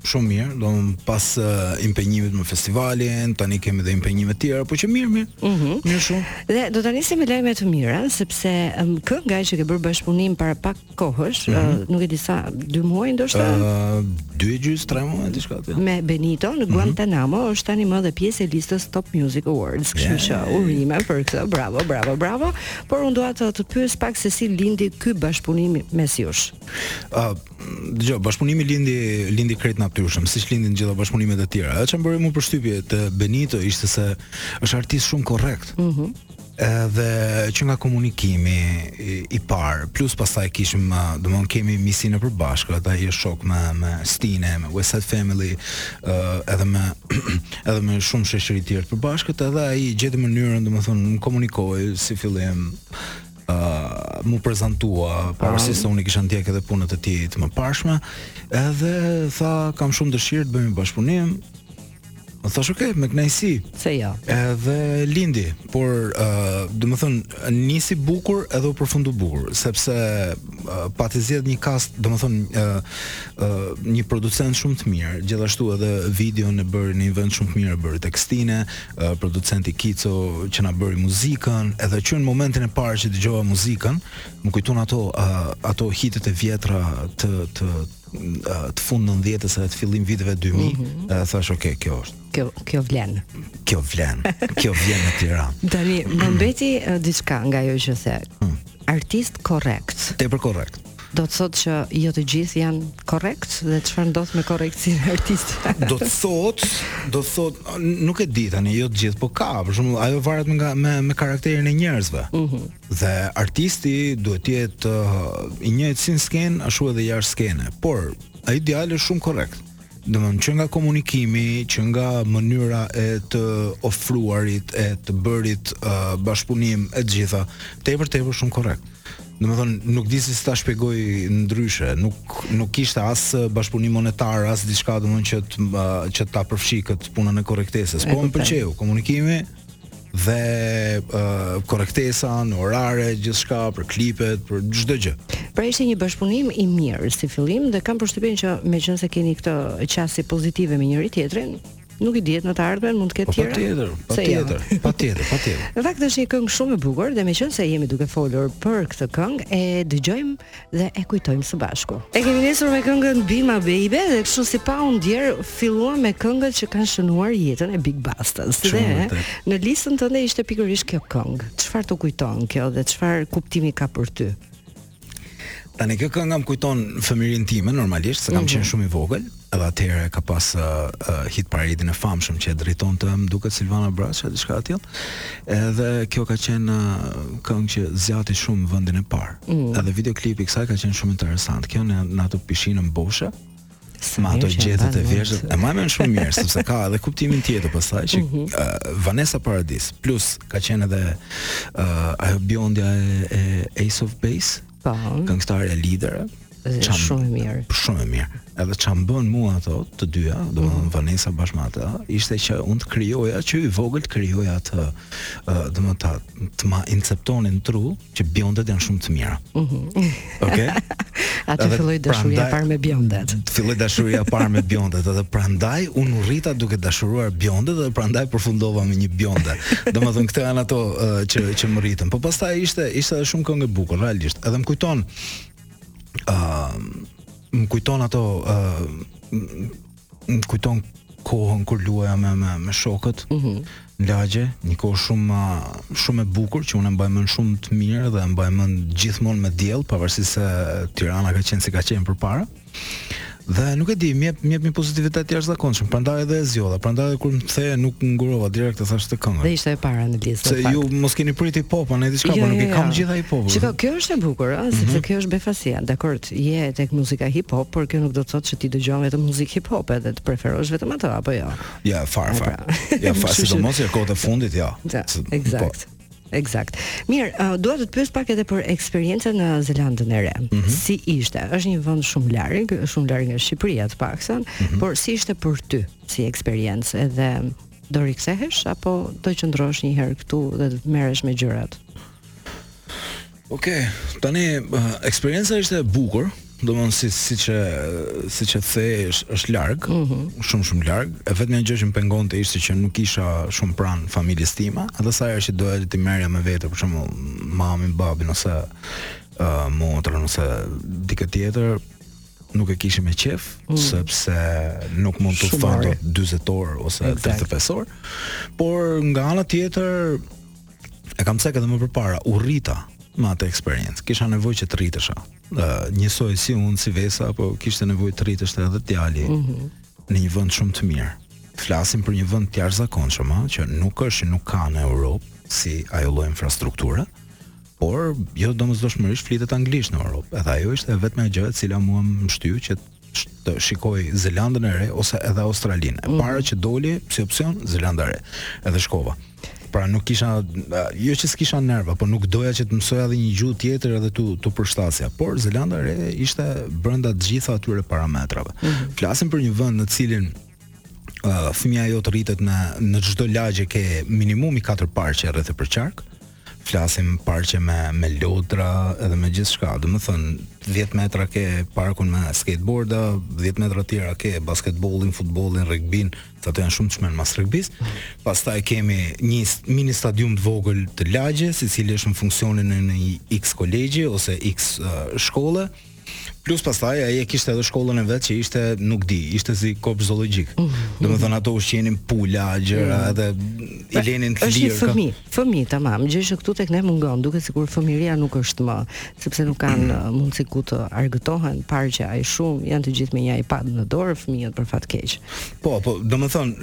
Shumë mirë, domethënë pas uh, impenjimit me festivalin, tani kemi dhe impenjime tjera, po që mirë, mirë, uh mhm. -huh. mirë shumë. Dhe do ta nisim me lajme të mira, sepse um, kënga që ke bërë bashkëpunim para pak kohësh, uh -huh. uh, nuk e di sa, dy muaj ndoshta? Uh, dy e gjysë, tre muaj, diçka aty. Ja. Me Benito në mhm. Guantanamo, uh -huh. është tanimë dhe pjesë e listës Top Music Awards, kështu yeah. që urime për këtë, bravo, bravo, bravo, por unë dua të të pyes pak se si lindi ky bashkëpunim mes jush. Uh, Dëgjo, bashkëpunimi lindi lindi krejt natyrshëm, siç lindin gjitha bashkëpunimet e tjera. Ajo çfarë më bëri përshtypje te Benito ishte se është artist shumë korrekt. Ëh. Mm Edhe që nga komunikimi i, i parë, plus pastaj kishim, domethënë kemi miqësinë e përbashkët, ata janë shok me me Stine, me West Side Family, ë edhe me edhe me shumë shoqëri të tjerë të përbashkët, edhe ai gjeti mënyrën, domethënë, më komunikoi si fillim uh, m'u prezantua pavarësisht se unë i kisha ndjek edhe punët e tij të mëparshme, edhe tha kam shumë dëshirë të bëjmë bashkëpunim. I thash, okay, me kënaqësi. Pse jo. Edhe lindi, por uh, domethënë nisi bukur edhe u përfundu bukur, sepse uh, pati zgjedh një kast, domethënë uh, uh, një producent shumë të mirë, gjithashtu edhe videon e bëri në një vend shumë të mirë, bëri tekstine, producenti Kico që na bëri muzikën, edhe që në momentin e parë që dëgjova muzikën, m'u kujtuan ato uh, ato hitet e vjetra të të të fund 90-s edhe të fillim viteve 2000, mm -hmm. edhe thash ok, kjo është. Kjo kjo vlen. Kjo vlen. Kjo vjen në Tiranë. Tani, më mbeti uh, diçka nga ajo që the. Hmm. Artist korrekt. Tepër korrekt. do të thotë që jo të gjithë janë korrekt dhe çfarë ndodh me korrektësinë e artistëve. do të thotë, do të thotë, nuk e di tani, jo të gjithë, po ka, për shembull, ajo varet nga me me karakterin e njerëzve. Ëh. Mm dhe artisti duhet të jetë uh, i njëjtë si në skenë, ashtu edhe jashtë skene, por ai djalë është shumë korrekt. Domthon që nga komunikimi, që nga mënyra e të ofruarit, e të bërit uh, bashkëpunim e të gjitha, tepër tepër shumë korrekt. Domthon nuk di si ta shpjegoj ndryshe, nuk nuk kishte as bashkëpunim monetar, as diçka domthon që të, uh, që ta përfshi këtë punën e korrektesës. Po më pëlqeu komunikimi, dhe uh, korrektesa në orare, gjithçka për klipet, për çdo gjë. Pra ishte një bashkëpunim i mirë si fillim dhe kam përshtypjen që meqenëse keni këtë qasje pozitive me njëri tjetrin, nuk i dihet në të ardhmen mund të ketë, po, tjera. Patjetër, jo. patjetër, patjetër, patjetër. Në fakt është një këngë shumë e bukur dhe meqenëse jemi duke folur për këtë këngë, e dëgjojmë dhe e kujtojmë së bashku. E kemi nisur me këngën Be My Baby dhe kështu si pa u ndjer filluam me këngët që kanë shënuar jetën e Big Bastës. Dhe në listën tënde ishte pikërisht kjo këngë. Çfarë të kujton kjo dhe çfarë kuptimi ka për ty? Tani kjo këngë më kujton fëmijërinë time normalisht, se kam mm -hmm. qenë shumë i vogël. Edhe atëherë ka pas uh, hit paredin e famshëm që e drejtonte më duket Silvana Braçe, diçka e tillë. Edhe kjo ka qenë uh, këngë që zgjati shumë vendin e parë. Mm. Edhe videoklipi i kësaj ka qenë shumë interesant. Kjo në atë pishinën boshe, me ato gjethet e vjeshtës e mbaj mend shumë mirë sepse ka edhe kuptimin tjetër pastaj që mhm. uh, Vanessa Paradis plus ka qenë edhe uh, ajo bjondja e, e Ace of Base Po. Këngëtare e lider. Është shumë e mirë. Shumë e mirë. Edhe ça më bën mua ato të dyja, domethënë Vanessa bashkë me atë, ishte që unë të krijoja që i vogël të krijoja atë, domethënë të ma inceptonin në tru që bjondet janë shumë të mira. Mhm. Okej. Aty filloi dashuria e parë me bjondet. Filloi dashuria e parë me bjondet, edhe prandaj unë u rrita duke dashuruar bjondet dhe prandaj përfundova me një bjonde. Domethënë këto janë ato që që më rritën. Po pastaj ishte ishte edhe shumë këngë e bukur realisht. Edhe më kujton ë uh, më kujton ato ë uh, më kujton kohën kur luaja me me, me shokët. Mhm. Mm në lagje, një kohë shumë shumë e bukur që unë e mbaj mend shumë të mirë dhe e mbaj mend gjithmonë me diell, pavarësisht se Tirana ka qenë si ka qenë përpara. Dhe nuk e di, më jep më jep një pozitivitet të jashtëzakonshëm, prandaj edhe e zgjodha, prandaj edhe kur më the nuk ngurova direkt të thashë këtë këngën. Dhe ishte e para në listë. Se ju mos keni prit hip hop, ndo diçka, jo, po nuk jo, i kam jo. gjitha hip hop. Shiko, kjo është e bukur, ëh, sepse mhm. kjo është befasia. Dakor, je tek muzika hip hop, por kjo nuk do të thotë se ti dëgjon vetëm muzikë hip hop edhe të preferosh vetëm atë apo jo. Jo, fare fare. Pra. Jo, fare, sidomos jo kohët e fundit, jo. Eksakt. Po. Eksakt. Mirë, uh, dua të të pyes pak edhe për eksperiencën në Zelandën e Re. Mm -hmm. Si ishte? Është një vend shumë larg, shumë larg nga Shqipëria të paktën, mm -hmm. por si ishte për ty si eksperiencë edhe do rikthehesh apo do qëndrosh një herë këtu dhe të merresh me gjërat? Ok, tani eksperienca ishte e bukur, domthon si siç e siç e the është është larg, mm -hmm. shumë shumë larg. E vetmja gjë që më pengonte ishte që nuk isha shumë pranë familjes time, edhe sa herë që doja t'i merrja me vete për shembull mamin, babin ose uh, motrën ose dikë tjetër, nuk e kishin me qef, mm. sepse nuk mund të udhëtonin 40 orë ose 35 orë. Por nga ana tjetër, e kam cek edhe më përpara, u rrita me atë eksperiencë. Kisha nevojë që të rritesha. Ë njësoj si unë si Vesa, po kishte nevojë të rriteshte edhe djali. Mm -hmm. Në një vend shumë të mirë. Flasim për një vend të jashtëzakonshëm, ëh, që nuk është, nuk ka në Europë si ajo lloj infrastrukture. Por jo domosdoshmërisht flitet anglisht në Europë. Edhe ajo ishte e vetmja gjë e cila mua më shtyu që të shikoj Zelandën e Re ose edhe Australinë. E mhm. pra që doli si opsion Zelanda e Re. Edhe shkova. Pra nuk kisha jo që s'kisha nerva, por nuk doja që të mësoja edhe një gjuhë tjetër edhe t'u t'u përshtatja. Por Zelanda e Re ishte brenda të gjitha atyre parametrave. Mhm. Flasim për një vend në të cilin uh, fëmija jot rritet në në çdo lagje ke minimumi 4 parqe rreth e përqark. Flasim parqe me me lodra edhe me gjithçka. Domethënë 10 metra ke parkun me skateboarda, 10 metra të tjera ke basketbollin, futbollin, rugbyn, se ato janë shumë të çmendur mas rugbys. Pastaj kemi një mini stadium të vogël të lagjes, i cili është në funksionin e një X kolegji ose X uh, shkolle. Plus pastaj ai e kishte edhe shkollën e vet që ishte nuk di, ishte si kopsht zoologjik. Mm -hmm. Domethënë ato ushqenin pula, gjëra mm -hmm. edhe i pra, lenin të lirë. Është një fëmijë, fëmijëri tamam, gjë që këtu tek ne mungon, duket sikur fëmiria nuk është më, sepse nuk kanë mm -hmm. mundësi ku të argëtohen, parqe ai shumë janë të gjithë me një iPad në dorë fëmijët për fat keq. Po, po, domethënë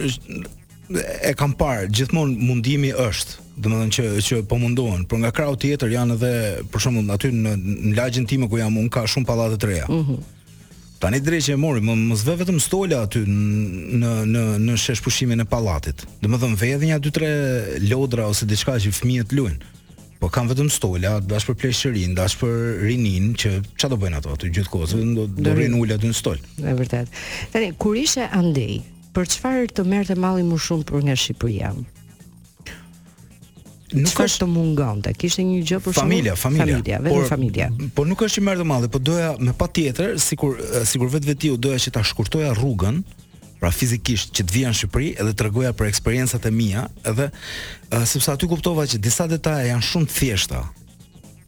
e kam parë gjithmonë mundimi është, domethënë që që po mundohen, por nga krahu tjetër janë edhe për shembull aty në në lagjen time ku jam unë ka shumë pallate të reja. Ëh. Mm -hmm. Tani dreqi e mori, më mos vë vetëm stola aty në në në sheshpushimin e pallatit. Domethënë vër dhe nja 2-3 lodra ose diçka që fëmijët luajnë. Po ka vetëm stola, dash për pleqërin, dash për rinin që çfarë do bëjnë ato aty gjithkohë, do do rrin ulë aty në stol. Është vërtet. Tani kur ishe andej, për çfarë të merrte malli më shumë për nga Shqipëria? Nuk Çfarë është të mungonte? Kishte një gjë për shkak familja, familja, familja, vetëm por, familja. Po nuk është se merrte malli, po doja me patjetër, sikur sikur vetvetiu doja që ta shkurtoja rrugën, pra fizikisht që të vija në Shqipëri edhe të tregoja për eksperiencat e mia, edhe uh, sepse aty kuptova që disa detaje janë shumë të thjeshta,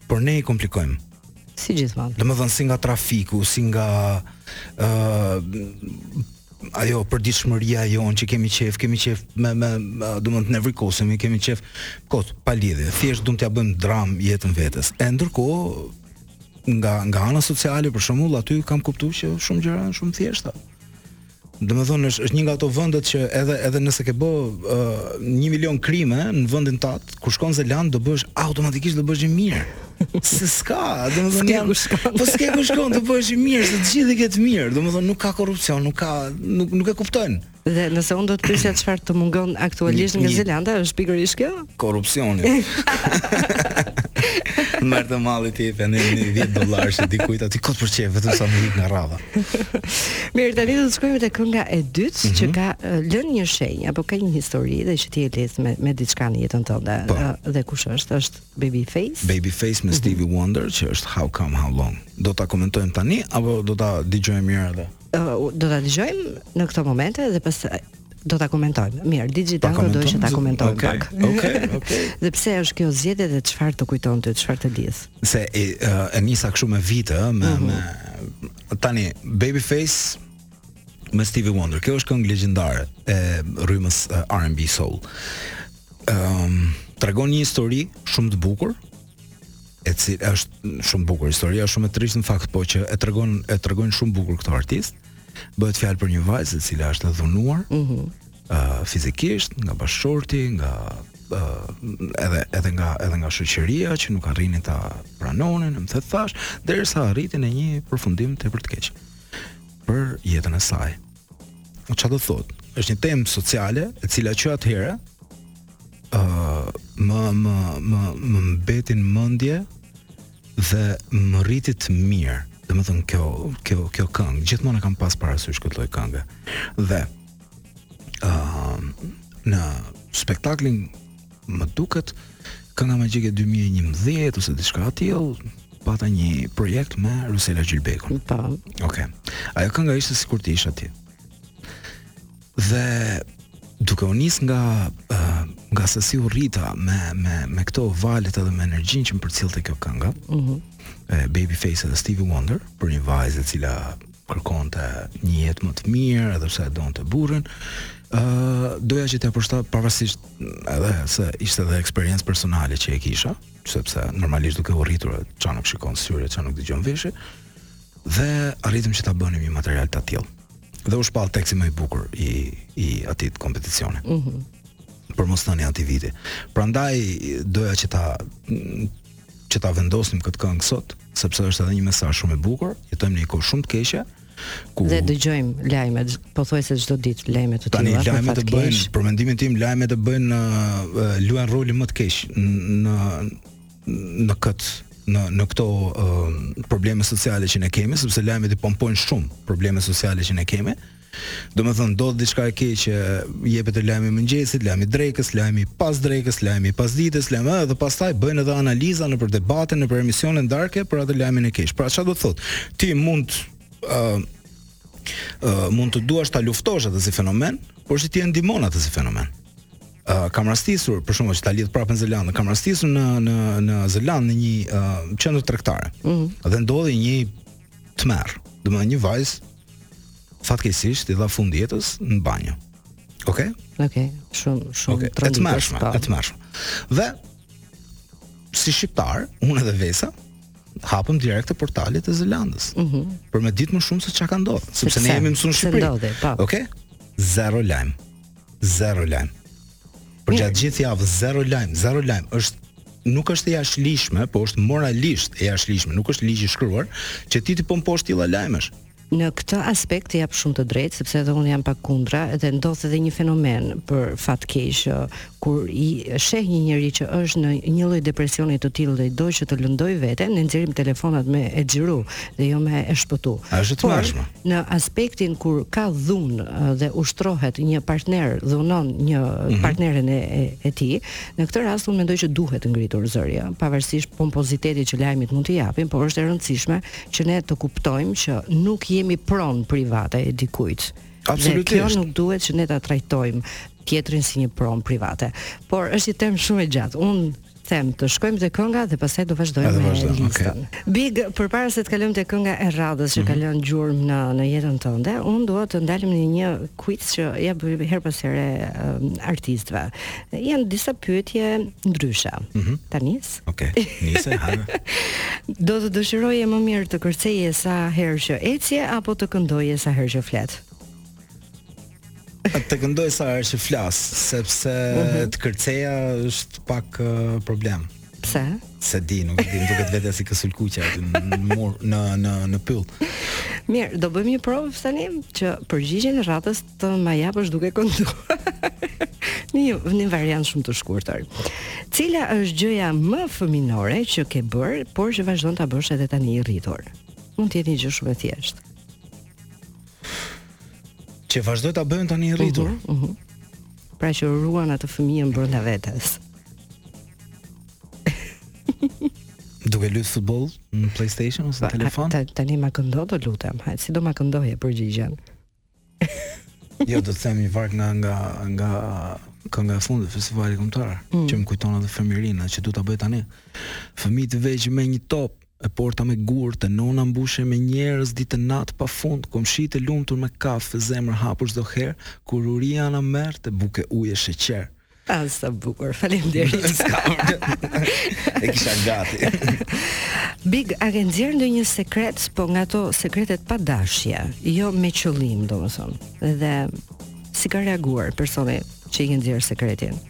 por ne i komplikojmë. Si gjithmonë. Domethënë si nga trafiku, si nga ë uh, ajo përditshmëria jonë që kemi qef, kemi qef me me, domethënë të nevrikosemi, kemi qef kot pa lidhje. Thjesht duam t'ia bëjmë dram jetën vetes. E ndërkohë nga nga ana sociale për shembull aty kam kuptuar që shumë gjëra janë shumë thjeshta. Domethënë është është një nga ato vendet që edhe edhe nëse ke bë uh, një milion krime në vendin tat, kur shkon në Zeland do bëhesh automatikisht do bëhesh i mirë. Se s'ka, domethënë jam ku shkon. Po s'ke ku shkon, do bëhesh i mirë, se të gjithë i ke të mirë, domethënë nuk ka korrupsion, nuk ka nuk nuk e kuptojnë. Dhe nëse unë do të pyesja çfarë të mungon aktualisht nga Zelanda, është pikërisht kjo? korrupsionit. Merri të marrtë i për një një dhjetë dollarë që dikujta, ti kot për qejf, vetëm sa më hik nga radha. Mirë, tani do të shkojmë të kënga e dytë, mm -hmm. që mhm. ka lënë një shenjë, apo ka një histori dhe që ti e lidh me, me diçka në jetën tënde, po. dhe kush është, është Babyface? Babyface me mhm. Stevie mm -hmm. Wonder, që është How Come, How Long. Do të komentojmë tani, apo do të dëgjojmë njëherë edhe? uh, do ta dëgjojmë në këto momente dhe pastaj do ta komentojmë. Mirë, dëgjo, tani do të ta komentojmë okay, pak. Okej, okay, okej. Okay. dhe pse është kjo zgjedhje dhe çfarë të kujton ty, çfarë të lidh? Se e, e nisa kështu me vite, me, mm -hmm. me tani Babyface me Stevie Wonder. Kjo është këngë legjendare e rrymës R&B soul. Ehm, um, tregon një histori shumë të bukur, e cila është shumë e bukur, historia është shumë e trishtë në fakt, po që e tregon e tregojnë shumë bukur këta artistë. Bëhet fjalë për një vajzë e cila është e dhunuar. Ëh. Mm -hmm. uh, fizikisht nga bashkëshorti, nga uh, edhe edhe nga edhe nga shoqëria që nuk arrinin ta pranonin, me thashetheme, derisa arriti në një përfundim tepër të keq për jetën e saj. Ça do të thotë? Është një temë sociale e cila që atëherë ë uh, më më më më mbeti në mendje dhe më rriti të mirë. Domethënë kjo kjo kjo këngë gjithmonë e kam pas parasysh këtë lloj kënge. Dhe ë uh, në spektaklin Më duket kënga magjike 2011 ose diçka e tillë, pata një projekt me Rosela Gjylbegun. Po. Okej. Okay. Ajo kënga ishte sikur të isha ti. Dhe duke u nis nga uh, nga se si u rrita me me me këto valet edhe me energjinë që më përcjellte kjo kënga. Mhm. Uh -huh. Babyface edhe Stevie Wonder për një vajzë e cila kërkonte një jetë më të mirë, edhe pse e donte burrin, ë uh, doja që ta postoja pavarësisht edhe se ishte edhe eksperiencë personale që e kisha, sepse normalisht duke u rritur ça nuk shikon syri, ça nuk dëgjon veshi, dhe arritëm që ta bënim një material të tillë. Dhe u shpall teksti më i bukur i i atij kompeticioni. Mhm. Mm për mos thënë atij viti. Prandaj doja që ta që ta vendosnim këtë këngë sot, sepse është edhe një mesazh shumë i bukur. Jetojmë në një kohë shumë të keqe. Ku dhe dëgjojmë lajme, pothuajse çdo ditë lajme të tilla. Tani lajmet e bëjnë, për mendimin tim lajmet e bëjnë uh, luajnë rolin më të keq në në këtë në në këto uh, probleme sociale që ne kemi, sepse lajmet i pompojnë shumë probleme sociale që ne kemi. Domethënë ndodh diçka e keqe, jepet të lajmi i mëngjesit, lajmi i drekës, lajmi pas drekës, lajmi i pasdites, lajmi ëh dhe pastaj bëjnë edhe analiza nëpër debate, nëpër emisione në darkë për atë lajmin e keq. Pra çfarë do të thotë? Ti mund ë uh, uh, mund të duash ta luftosh atë si fenomen, por që ti e ndihmon atë si fenomen. Uh, kam rastisur, për shembull, që ta lidh prapë në Zelandë, kam rastisur në në në Zelandë në një uh, qendër tregtare. Mm -hmm. Dhe ndodhi një tmerr, domethënë një vajzë Fatkeqësisht i dha fund jetës në banjo. Okej? Okay? Okej, okay, shumë shumë okay, tronditës. Tmerrshme, po. tmerrshme. Dhe si shqiptar, unë edhe Vesa hapëm direkt te portalet e Zelandës. Mhm. Mm për me ditë më shumë se ça ka ndodh, sepse ne jemi msu në Shqipëri. Po. Okej? Okay? Zero lajm. Zero lajm. Përgjatë gjithë javë zero lajm, zero lajm është nuk është e jashtëligjshme, po është moralisht e jashtëligjshme, nuk është ligj i shkruar që ti t'i pomposh tilla lajmesh. Në këtë aspekt të jap shumë të drejtë, sepse edhe unë jam pak kundra dhe ndodh edhe një fenomen për fat të keq që kur i sheh një njeri që është në një lloj depresioni të tillë dhe do që të lëndojë veten, ne nxjerrim telefonat me e xhiru dhe jo me e shpëtu. Është e tmerrshme. Në aspektin kur ka dhunë dhe ushtrohet një partner, dhunon një mm -hmm. partnerin e, e, e tij, në këtë rast unë mendoj që duhet ngritur zëri, pavarësisht pompozitetit që lajmit mund t'i japin, por është e rëndësishme që ne të kuptojmë që nuk jemi pronë private e dikujt. Absolutisht. Dhe kjo nuk duhet që ne ta trajtojmë tjetrin si një pronë private. Por është një temë shumë e gjatë. Unë them, të shkojmë te kënga dhe pastaj do vazhdojmë me vazhdojmë, listën. Okay. Big, përpara se të kalojmë te kënga e radhës që mm -hmm. ka lënë gjurmë në në jetën tënde, unë dua të ndalim në një quiz që ia bëj herë pas here um, artistëve. Janë disa pyetje ndryshe. Mm -hmm. Ta nis? Okej. Okay. Nise, ha. do të dëshiroje më mirë të kërceje sa herë që ecje apo të këndoje sa herë që flet? Të këndoj sa herë që flas, sepse mhm. të kërceja është pak uh, problem. Pse? S'e di, nuk e di, m'duket vetja si kësulkuqja aty në mur, në në në pyll. Mirë, do bëjmë një provë tani që përgjigjen e radhës të ma japësh duke kënduar. një një variant shumë të shkurtër. Cila është gjëja më fëmijërore që ke bërë, por që vazhdon ta bësh edhe tani i rritur? Mund të jetë një gjë shumë e thjeshtë. Që vazhdoj ta bëj tani i rritur. Uh -huh, uh -huh. Pra që ruan atë fëmijën brenda vetes. Duke lujt futboll në PlayStation ose në po, telefon? Ta, tani ma këndo të lutem, ha, si do ma këndoje përgjigjen? jo, do të them një varg nga nga nga kënga e fundit te festivali kombëtar, mm. që më kujton atë fëmijërinë, që du ta bëj tani. Fëmijë të vegjë me një top, E porta me gurë, te nona mbushe me njerëz ditë e natë pa fund, komshitë e lumtur me kaf, zemër hapur çdo herë, kur uria na merrte, bukë e ujë e sheqer. Ah, sa bukur. Faleminderit. S'ka problem. E kisha gati. Big, a ke nxjerr ndonjë sekret, po nga ato sekretet pa dashje, jo me qëllim, domethënë. Dhe si ka reaguar personi që i ke nxjerr sekretin?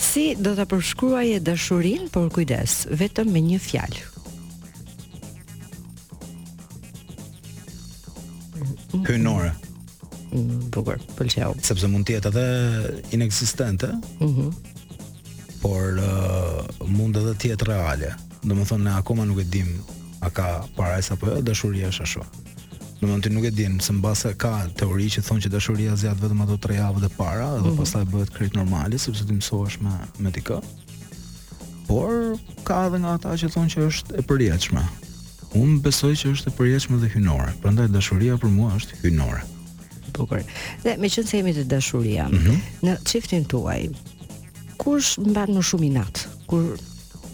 Si do ta përshkruaje dashurinë, por kujdes, vetëm me një fjalë? Hyjnore. Mm, bukur, pëlqeu. Sepse mund të jetë edhe inekzistente. Mhm. Mm por uh, mund edhe të jetë reale. Domethënë ne akoma nuk e dimë a ka parajsë apo jo, dashuria është ashtu. Domethënë ti nuk e di nëse, mbase ka teori që thonë që dashuria zgjat vetëm ato 3 javët e para dhe mm -hmm. pastaj bëhet krejt normale sepse ti mësohesh me me dikë. Por ka edhe nga ata që thonë që është e përjetshme. Unë besoj që është e përjetshme dhe hyjnore, prandaj dashuria për mua është hyjnore. Bukur. Dhe meqenëse jemi te dashuria, mm -hmm. në çiftin tuaj, Kush mban më shumë inat kur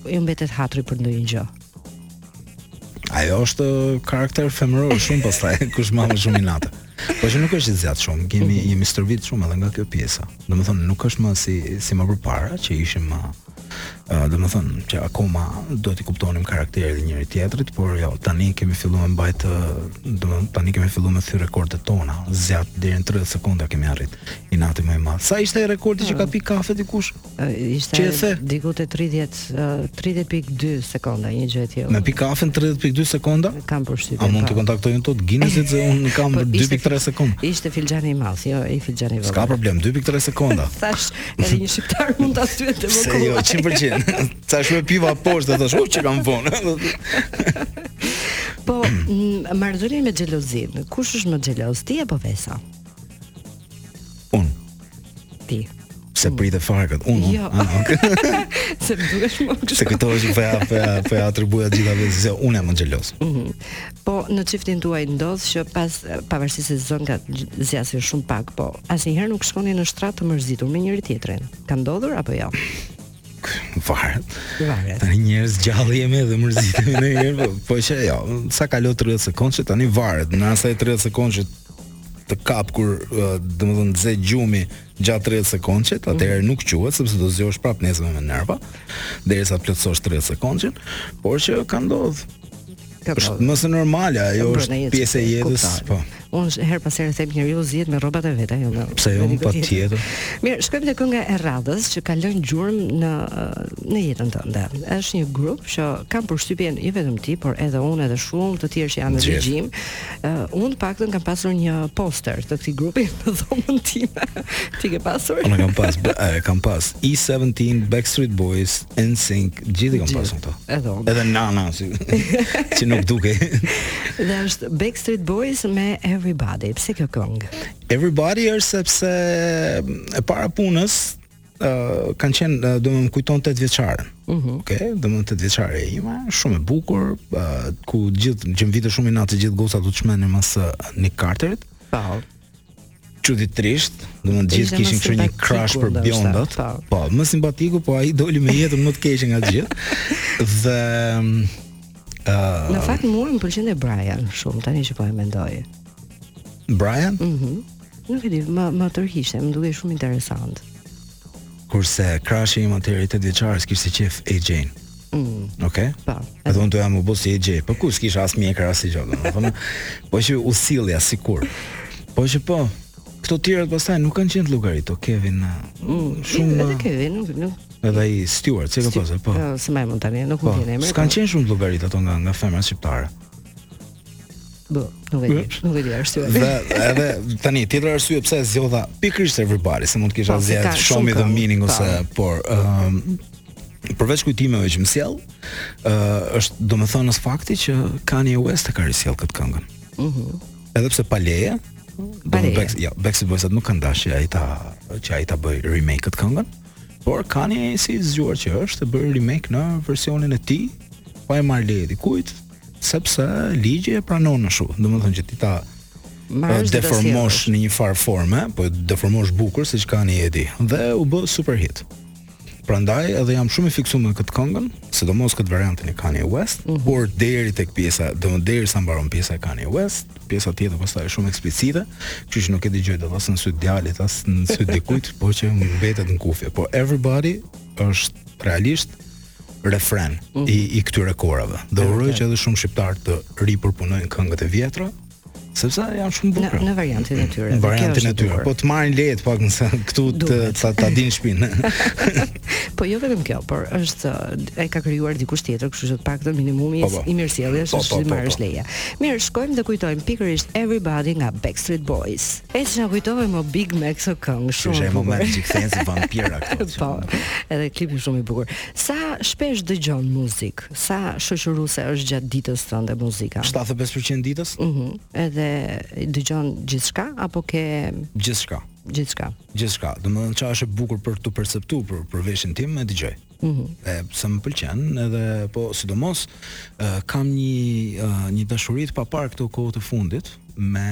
ju mbetet hatri për ndonjë gjë? Ajo është karakter femëror shumë pastaj kush mban më shumë inat. Po që nuk është se zgjat shumë, kemi mhm. jemi stërvit shumë edhe nga kjo pjesa. Domethënë nuk është më si si më përpara që ishim më uh, domethënë që akoma duhet të kuptonim karakterin e njëri tjetrit, por jo, tani kemi filluar mbajt domethënë tani kemi filluar me thy rekordet tona, zgjat deri në 30 sekonda kemi arrit. Inati më i madh. Sa ishte rekordi që ka ah. pi kafe dikush? Ishte the... diku te 30 30.2 sekonda, një gjë e tillë. Me pi kafe në 30.2 sekonda? Kam përshtypjen. A mund të po. kontaktojnë këta të Guinnessit se un kam 2.3 po, sekonda. Ishte filxhani i madh, jo, i filxhani i vogël. S'ka problem, 2.3 sekonda. Thash, edhe një shqiptar mund ta thyet të vogël. Se jo, 100%. Thash me piva poshtë, thash, u që kam vonë. Po, marrëdhënia me xhelozin. Kush është më xheloz, ti apo Vesa? Un. Ti. S'e mm. prita fare këtë, unë, jo. unë, ah, okay. se më duke shumë më kështë. Se këto është veja, veja, veja atribuoja gjitha Vesës, se unë jam më xheloz. Mm -hmm. Po, në çiftin tuaj ndodh që pas, pavarësisht se zënkat zgjasin shumë pak, po, asnjëherë nuk shkoni në shtrat të mërzitur me njëri tjetrin. Ka ndodhur, apo jo? Varet. Varet. Tani njerëz të gjallë jemi dhe mërzitemi ndonjëherë po, po që jo, sa kalon 30 sekondëshi tani varet, nëse ai 30 sekondëshi të kap kur domethënë të zë gjumi gjatë 30 sekondëshit, mhm. atëherë nuk quhet sepse do zgjohesh prapë nesër me nerva, derisa plotësosh 30 sekondëshin, por që ka ndodhur Është më se normale, ajo është pjesë e jetës, po. Unë her pas herë them njeriu zihet me rrobat e veta, jo me. Pse jo, patjetër. Mirë, shkojmë te kënga e radhës që ka lënë gjurmë në në jetën tënde. Është një grup që kam përshtypjen jo vetëm ti, por edhe unë edhe shumë të tjerë që janë në dëgjim. Uh, unë të paktën kam pasur një poster të këtij grupi në dhomën time. ti ke pasur? Unë kam pas, e kam pas. E17 Backstreet Boys, NSYNC, të gjithë i kam pasur këto. Edhe unë. Edhe Nana si që nuk duke. Dhe është Backstreet Boys me Everybody. Pse kjo këngë? Everybody është sepse e para e punës ë uh, kanë qenë uh, domethënë më kujton 8 vjeçaren. Mhm. Uh -huh. Okej, okay, domethënë 8 vjeçarja ime, shumë e bukur, uh, ku gjithë që vite shumë i natë gjithë gocat u çmendën mas uh, Nick Carterit. Po. çuditërisht, domethënë të gjithë kishin kështu një crush për bjondët. Po. po, më simpatiku, po ai doli me jetën më të keqe nga të gjithë. Dhe ë uh, Në fakt mua më pëlqente Brian shumë tani që po e mendoj. Brian? Mhm. Mm nuk e di, më më tërhiqte, më dukej shumë interesant. Kurse krashi im atëherë i 8 vjeçares kishte qejf AJ-n. Mm. Okej. Okay? Po. Edhe unë doja me u bë si AJ, po ku s'kisha as mjekër as gjë, domethënë. po që u sillja sikur. Po që po, këto tjerët pastaj nuk kanë qenë në llogari, o Kevin. Mm, shumë edhe Kevin, nuk nuk edhe ai Stewart, ça ka pas ai, po. Jo, s'më mund tani, nuk po, më vjen emri. S'kan po. qenë shumë në llogari ato nga nga femrat shqiptare. Bë, nuk e di, nuk e di arsye. Dhe edhe tani tjetër arsye pse zgjodha pikërisht Everybody, se mund të kisha po, zgjedh shumë the meaning ose po. por ë ehm, përveç kujtimeve që më sjell, ë është domethënës fakti që Kanye West e ka risjell këtë këngën. Mhm. Mm edhe pse pa leje, domethënë, jo, Backstreet Boys-at nuk kanë dashur ai ta që ai ta bëj remake këtë këngën. Por Kanye si zgjuar që është, e bëri remake në versionin e tij, pa e marrë leje dikujt, Sepse ligji e pranon ashtu, domethënë që ti ta Marrësh deformosh në një farë forme, po deformosh bukur siç Kanye e di dhe u bë super hit. Prandaj edhe jam shumë i fiksuar me këtë këngën, sidomos këtë variantin e Kanye West, mm -hmm. por deri tek pjesa, domethënë derisa mbaron pjesa e Kanye West, pjesa tjetër pastaj është shumë eksplicite, kështu që nuk e dëgjoj dot as në sy djalit, as në sy dikujt, por që mbetet në kufje. Po Everybody është realisht refren mm. i, i këtyre korave. Dhe uroj që edhe shumë shqiptarë t'i ripërpunojnë këngët e vjetra, sepse janë shumë bukur. Në, në variantin e tyre. Në variantin e tyre. Po të marrin lejet pak, se këtu të ta, ta thyejnë shpinën. po jo vetëm kjo, por është, e ka krijuar dikush tjetër, kështu që të paktën minimumi po, po. i mirësjelljes po, është të marrësh leje. Mirë, shkojmë dhe kujtojmë pikërisht Everybody nga Backstreet Boys. Edhe na kujtove me Big Mac, kjo këngë shumë e bukur. Shumë moment si vampira këtu. Po, edhe klipi shumë i bukur. Sa shpesh dëgjon muzikë? Sa shoqëruese është gjatë ditës tënde muzika? 75% të ditës? Mhm. Uh -huh. Edhe dëgjon gjithçka apo ke gjithçka? Gjithçka. Gjithçka. Domethënë çfarë është e bukur për t'u perceptuar për për veshin tim e dëgjoj. Mhm. E sa më pëlqen edhe po sidomos uh, kam një uh, një dashuri të paparë këto kohët e fundit me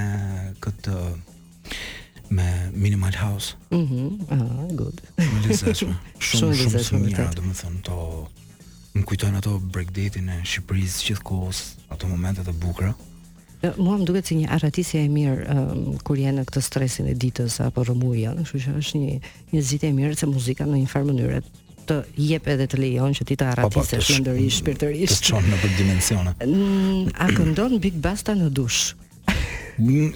këtë me minimal house. Mhm. Mm ah, good. Shumë e lezetshme. Shumë shumë shumë mirë, domethënë të më kujton ato breakdate-in e Shqipërisë gjithkohës, ato momentet e bukura. Mua më duket si një arratisje e mirë um, kur je në këtë stresin e ditës apo rrëmujën, kështu që është një një zgjidhje e mirë se muzika në një farë mënyre të jep edhe të lejon që ti të arratisesh mendërisht, shpirtërisht. Të çon nëpër dimensione. Mm, a këndon Big Basta në dush? Mm,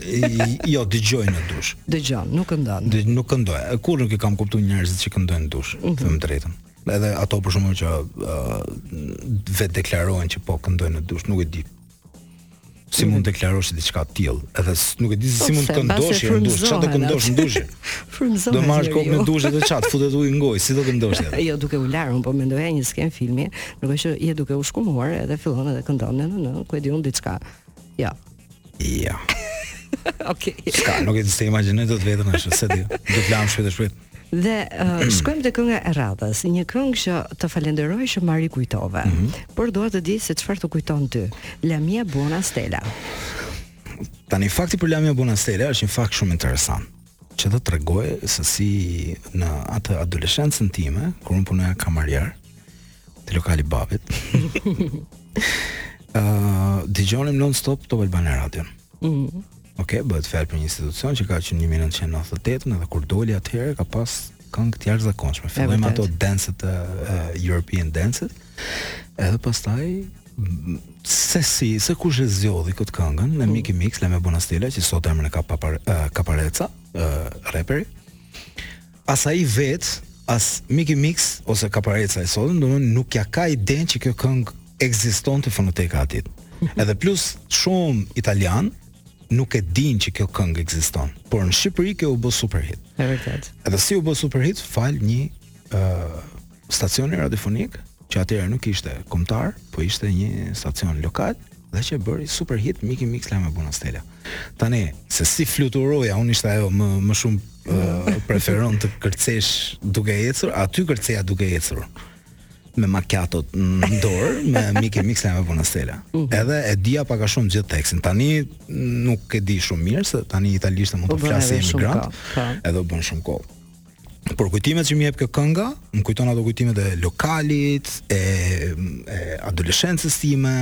jo, dëgjoj në dush. Dëgjon, nuk këndon. Dë, nuk këndoj. Kurrë nuk i kam kuptuar njerëzit që këndojnë në dush, mm -hmm. them të drejtën. Edhe ato për shembull që uh, vetëdeklarohen që po këndojnë në dush, nuk e di si mund të deklarosh diçka të tillë? Edhe nuk e di se si po mund të këndosh në dush, çfarë të këndosh në dush? Frymëzohet. Do marrësh kokën në dush edhe çat, futet ujë në gojë, si do të këndosh atë? Jo, duke u larë, po mendoja një skenë filmi, tek e sheh, je duke u shkumuar edhe fillon edhe këndon në në, ku e di un diçka. Jo. Jo. Okej. S'ka, nuk e di, s'e imagjinoj dot veten ashtu, s'e di. Do të lahem shpejt shpejt. Dhe uh, shkojmë te kënga e radhës, një këngë që të falenderoj që ma rikujtove. Mm -hmm. Por dua të di se çfarë të kujton ty. La mia buona stella. Tani fakti për La mia buona stella është një fakt shumë interesant që do të tregoj se si në atë adoleshencën time, kur unë punoja kamarier, te lokali i babit. Ëh, uh, dëgjonim non stop Top Albania Radion. Mhm. Mm Ok, bëhet fjalë për një institucion që ka që në 1998-ën dhe kur doli atëherë ka pas këngë të jashtëzakonshme. Fillonin ato dance-t uh, European dance. Edhe pastaj se si, se kush e zgjodhi këtë këngën me mm. Mikimix, La mia buona stella që sot emrin e ka Capar, uh, Caparezza, uh, raperi. As ai vetë, as Mikimix ose Caparezza i sotëm, domethënë nuk ia ka idenë që kjo këngë ekziston te fonoteka e tij. Edhe plus shumë italianë nuk e dinë që kjo këngë ekziston, por në Shqipëri kjo u bë super hit. E vërtetë. Edhe si u bë super hit falë një ë uh, Stacioni radiofonik, që atëherë nuk ishte kombëtar, po ishte një stacion lokal dhe që bëri super hit Miki Mix E la mia Buona Stella. Tani, se si fluturoja, unë ishte ajo më, më shumë uh, preferon të kërcesh duke ecur, aty kërceja duke ecur me macchiato në dorë me Miki Mix E la mia Buona Stella. Uh mhm. -huh. Edhe e dija pak a shumë gjithë tekstin. Tani nuk e di shumë mirë se tani italisht mund të po flasë emigrant, po. edhe u bën shumë kohë. Por kujtimet që më jep kjo kënga, më kujton ato kujtimet e lokalit, e, e adoleshencës time,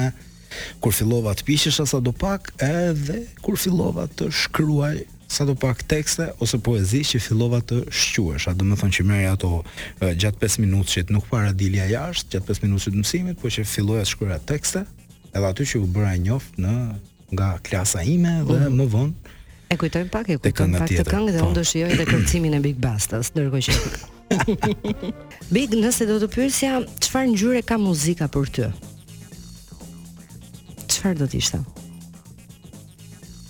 kur fillova të piqesha sadopak, edhe kur fillova të shkruaj sadopak tekste ose poezi që fillova të shquesha, domethënë që merri ato gjatë 5 minutëshit nuk para dilja jashtë, gjatë 5 minutëshit të mësimit, po që filloja të shkruaj tekste, edhe aty që u bëra i njoft në nga klasa ime dhe mm. më vonë E kujtojm pak, e kujtojm pak të këngë dhe po. unë do shijoj edhe kërcimin e Big Bastas, ndërkohë që Big, nëse do të pyesja, çfarë ngjyre ka muzika për ty? Çfarë do të ishte?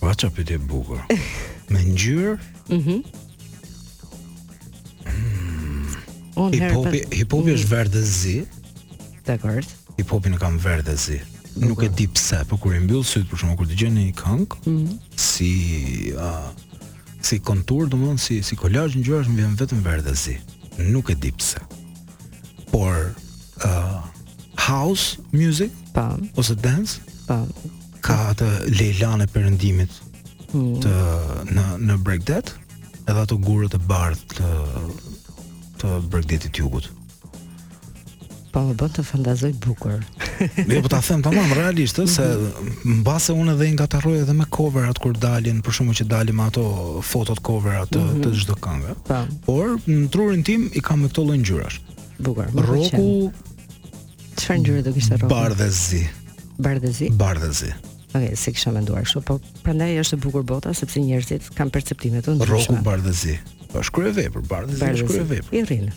Sa pyetje e bukur. Me ngjyrë? Mhm. Mm Hipopi, hipopi është mhm. verdhë e zi. Dakord. Hip hopin e kam verdh e zi. Nuk e di pse, por kur i mbyll syt për shembull kur dëgjoj një këngë, mm -hmm. si uh, si kontur, domthon si si kolazh ngjyrash, më vjen vetëm verdh e zi. Nuk e di pse. Por uh, house music, po, ose dance, po, ka atë lejlan e perëndimit mm. të në në bregdet, edhe ato gurët e bardhë të të bregdetit të jugut. Po më bën të fantazoj bukur. Ne po ta them tamam realisht se mhm. mbase unë edhe i ngatërroj edhe me coverat kur dalin, për shembull që dalin ato fotot coverat të, mhm. të çdo këngë. Po. Por në trurin tim i kam me këto lloj ngjyrash. Bukur. Rroku çfarë ngjyre do kishte rroku? Bardhezi. Bardhezi. Bardhezi. Ok, s'e kisha menduar kështu, po prandaj është e bukur bota sepse njerëzit kanë perceptime të ndryshme. Rroku bardhezi. Po shkruaj vepër, bardhezi, bardhezi. shkruaj vepër. I rrin.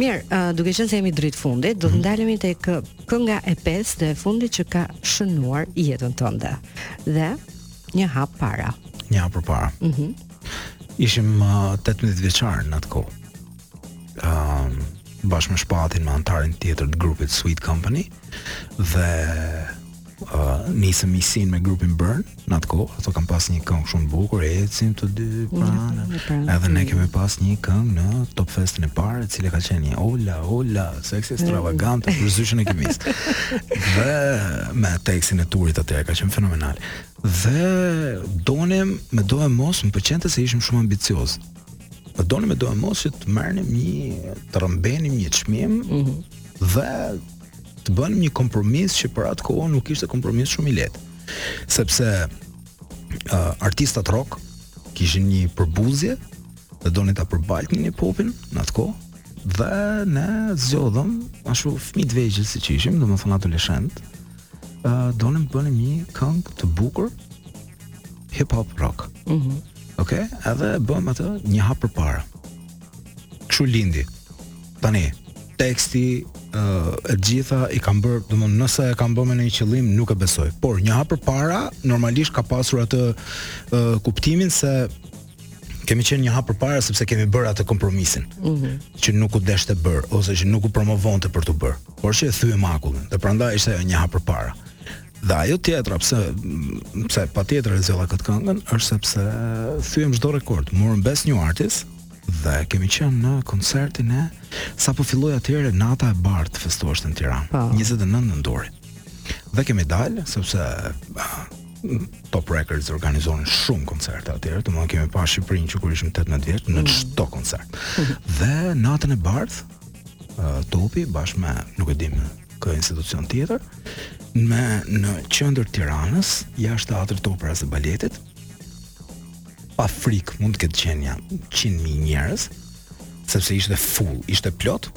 Mirë, uh, duke qenë se jemi drejt fundit, do të mhm. ndalemi tek kënga e pestë dhe e fundit që ka shënuar jetën tënde. Dhe një hap para. Një hap para. Mhm. Mm Ishim uh, 18 vjeçar në atë kohë. Ëm um, bashkë me Shpatin me anëtarin tjetër të grupit Sweet Company dhe nisëm miqësinë me grupin Burn në atë kohë, ato kanë pas një këngë shumë të bukur, ecim të dy pranë. Edhe ne kemi pas një këngë në Top Festin e parë, e cila ka qenë një ola, ola, seksi extravagante për zyshin e kimisë. Dhe me tekstin e Turit atë ka qenë fenomenal. Dhe donim medoemos më pëlqente se ishim shumë ambicioz. Dhe donim medoemos që të merrnim një të rrëmbenim një çmim mm -hmm. dhe të bënim një kompromis që për atë kohë nuk ishte kompromis shumë i lehtë. Sepse uh, artistat rock kishin një përbuzje dhe donin ta përbaltnin hip hopin në atë kohë dhe ne zgjodhëm ashtu fëmijë të vegjël siç ishim, domethënë adoleshentë, ë uh, donim të bënim një këngë të bukur hip hop rock. Mhm. Mm Okej, okay? edhe bëm atë një hap përpara. Kështu lindi. Tani, tekstin e të gjitha i kam bër, domethënë nëse e kam bën me një qëllim nuk e besoj. Por një hap përpara normalisht ka pasur atë kuptimin se kemi qenë një hap përpara sepse kemi bërë atë kompromisin. Mm -hmm. Që nuk u deshte bër ose që nuk u promovonte për t'u bërë, por që e thyem akullin. Dhe prandaj ishte një hap përpara. Dhe ajo tjetra pse pse patjetër e solla këtë këngën është sepse thyem çdo rekord. Morëm Best New Artist, Dhe kemi qenë në koncertin e sapo filloi atëherë nata e bardhë të festoheshte në Tiranë, 29 nëntor. Dhe kemi dalë sepse Top Records organizonte shumë koncerte atëherë, domethënë kemi pa Shqipërinë që kur ishim 18 vjeç në mm. çdo koncert. Dhe natën e bardhë Topi bashkë me nuk e di më kë institucion tjetër mu në qendër Tiranës, jashtë teatrit të operës e baletit, pa frikë mund të ketë qenë ja 100.000 njerëz, sepse ishte full, ishte plot.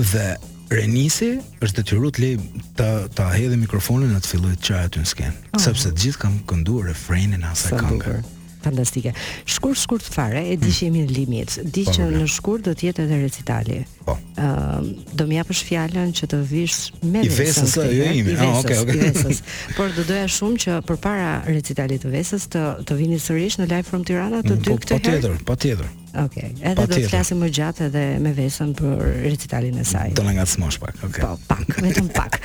Dhe Renisi është detyruar të lej të ta hedhë mikrofonin e të fillojë të qajë aty në skenë, oh. sepse të gjithë kanë kënduar refrenin e asaj kënge. Fantastike. Shkurt shkurt fare, e di që jemi në limit. Di po, që në shkurt do të jetë edhe recitali. Po. Ëm, uh, do më japësh fjalën që të vish me Vesën. I Vesës se jo imi. Ah, okay, okay. Por do doja shumë që përpara recitalit të Vesës të të vini sërish në Live from Tirana të mm, dy po, këtë herë. Patjetër, patjetër. Okej. Okay. Edhe do të flasim më gjatë edhe me Vesën për recitalin e saj. Do na ngacmosh pak. Okej. Okay. Po, pak, vetëm pak.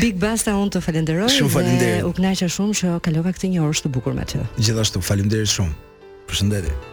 Big Basta unë të falenderoj. Shumë faleminderit. U kënaqa shumë që kalova këtë një orë të bukur me ty. Gjithashtu, faleminderit shumë. Përshëndetje.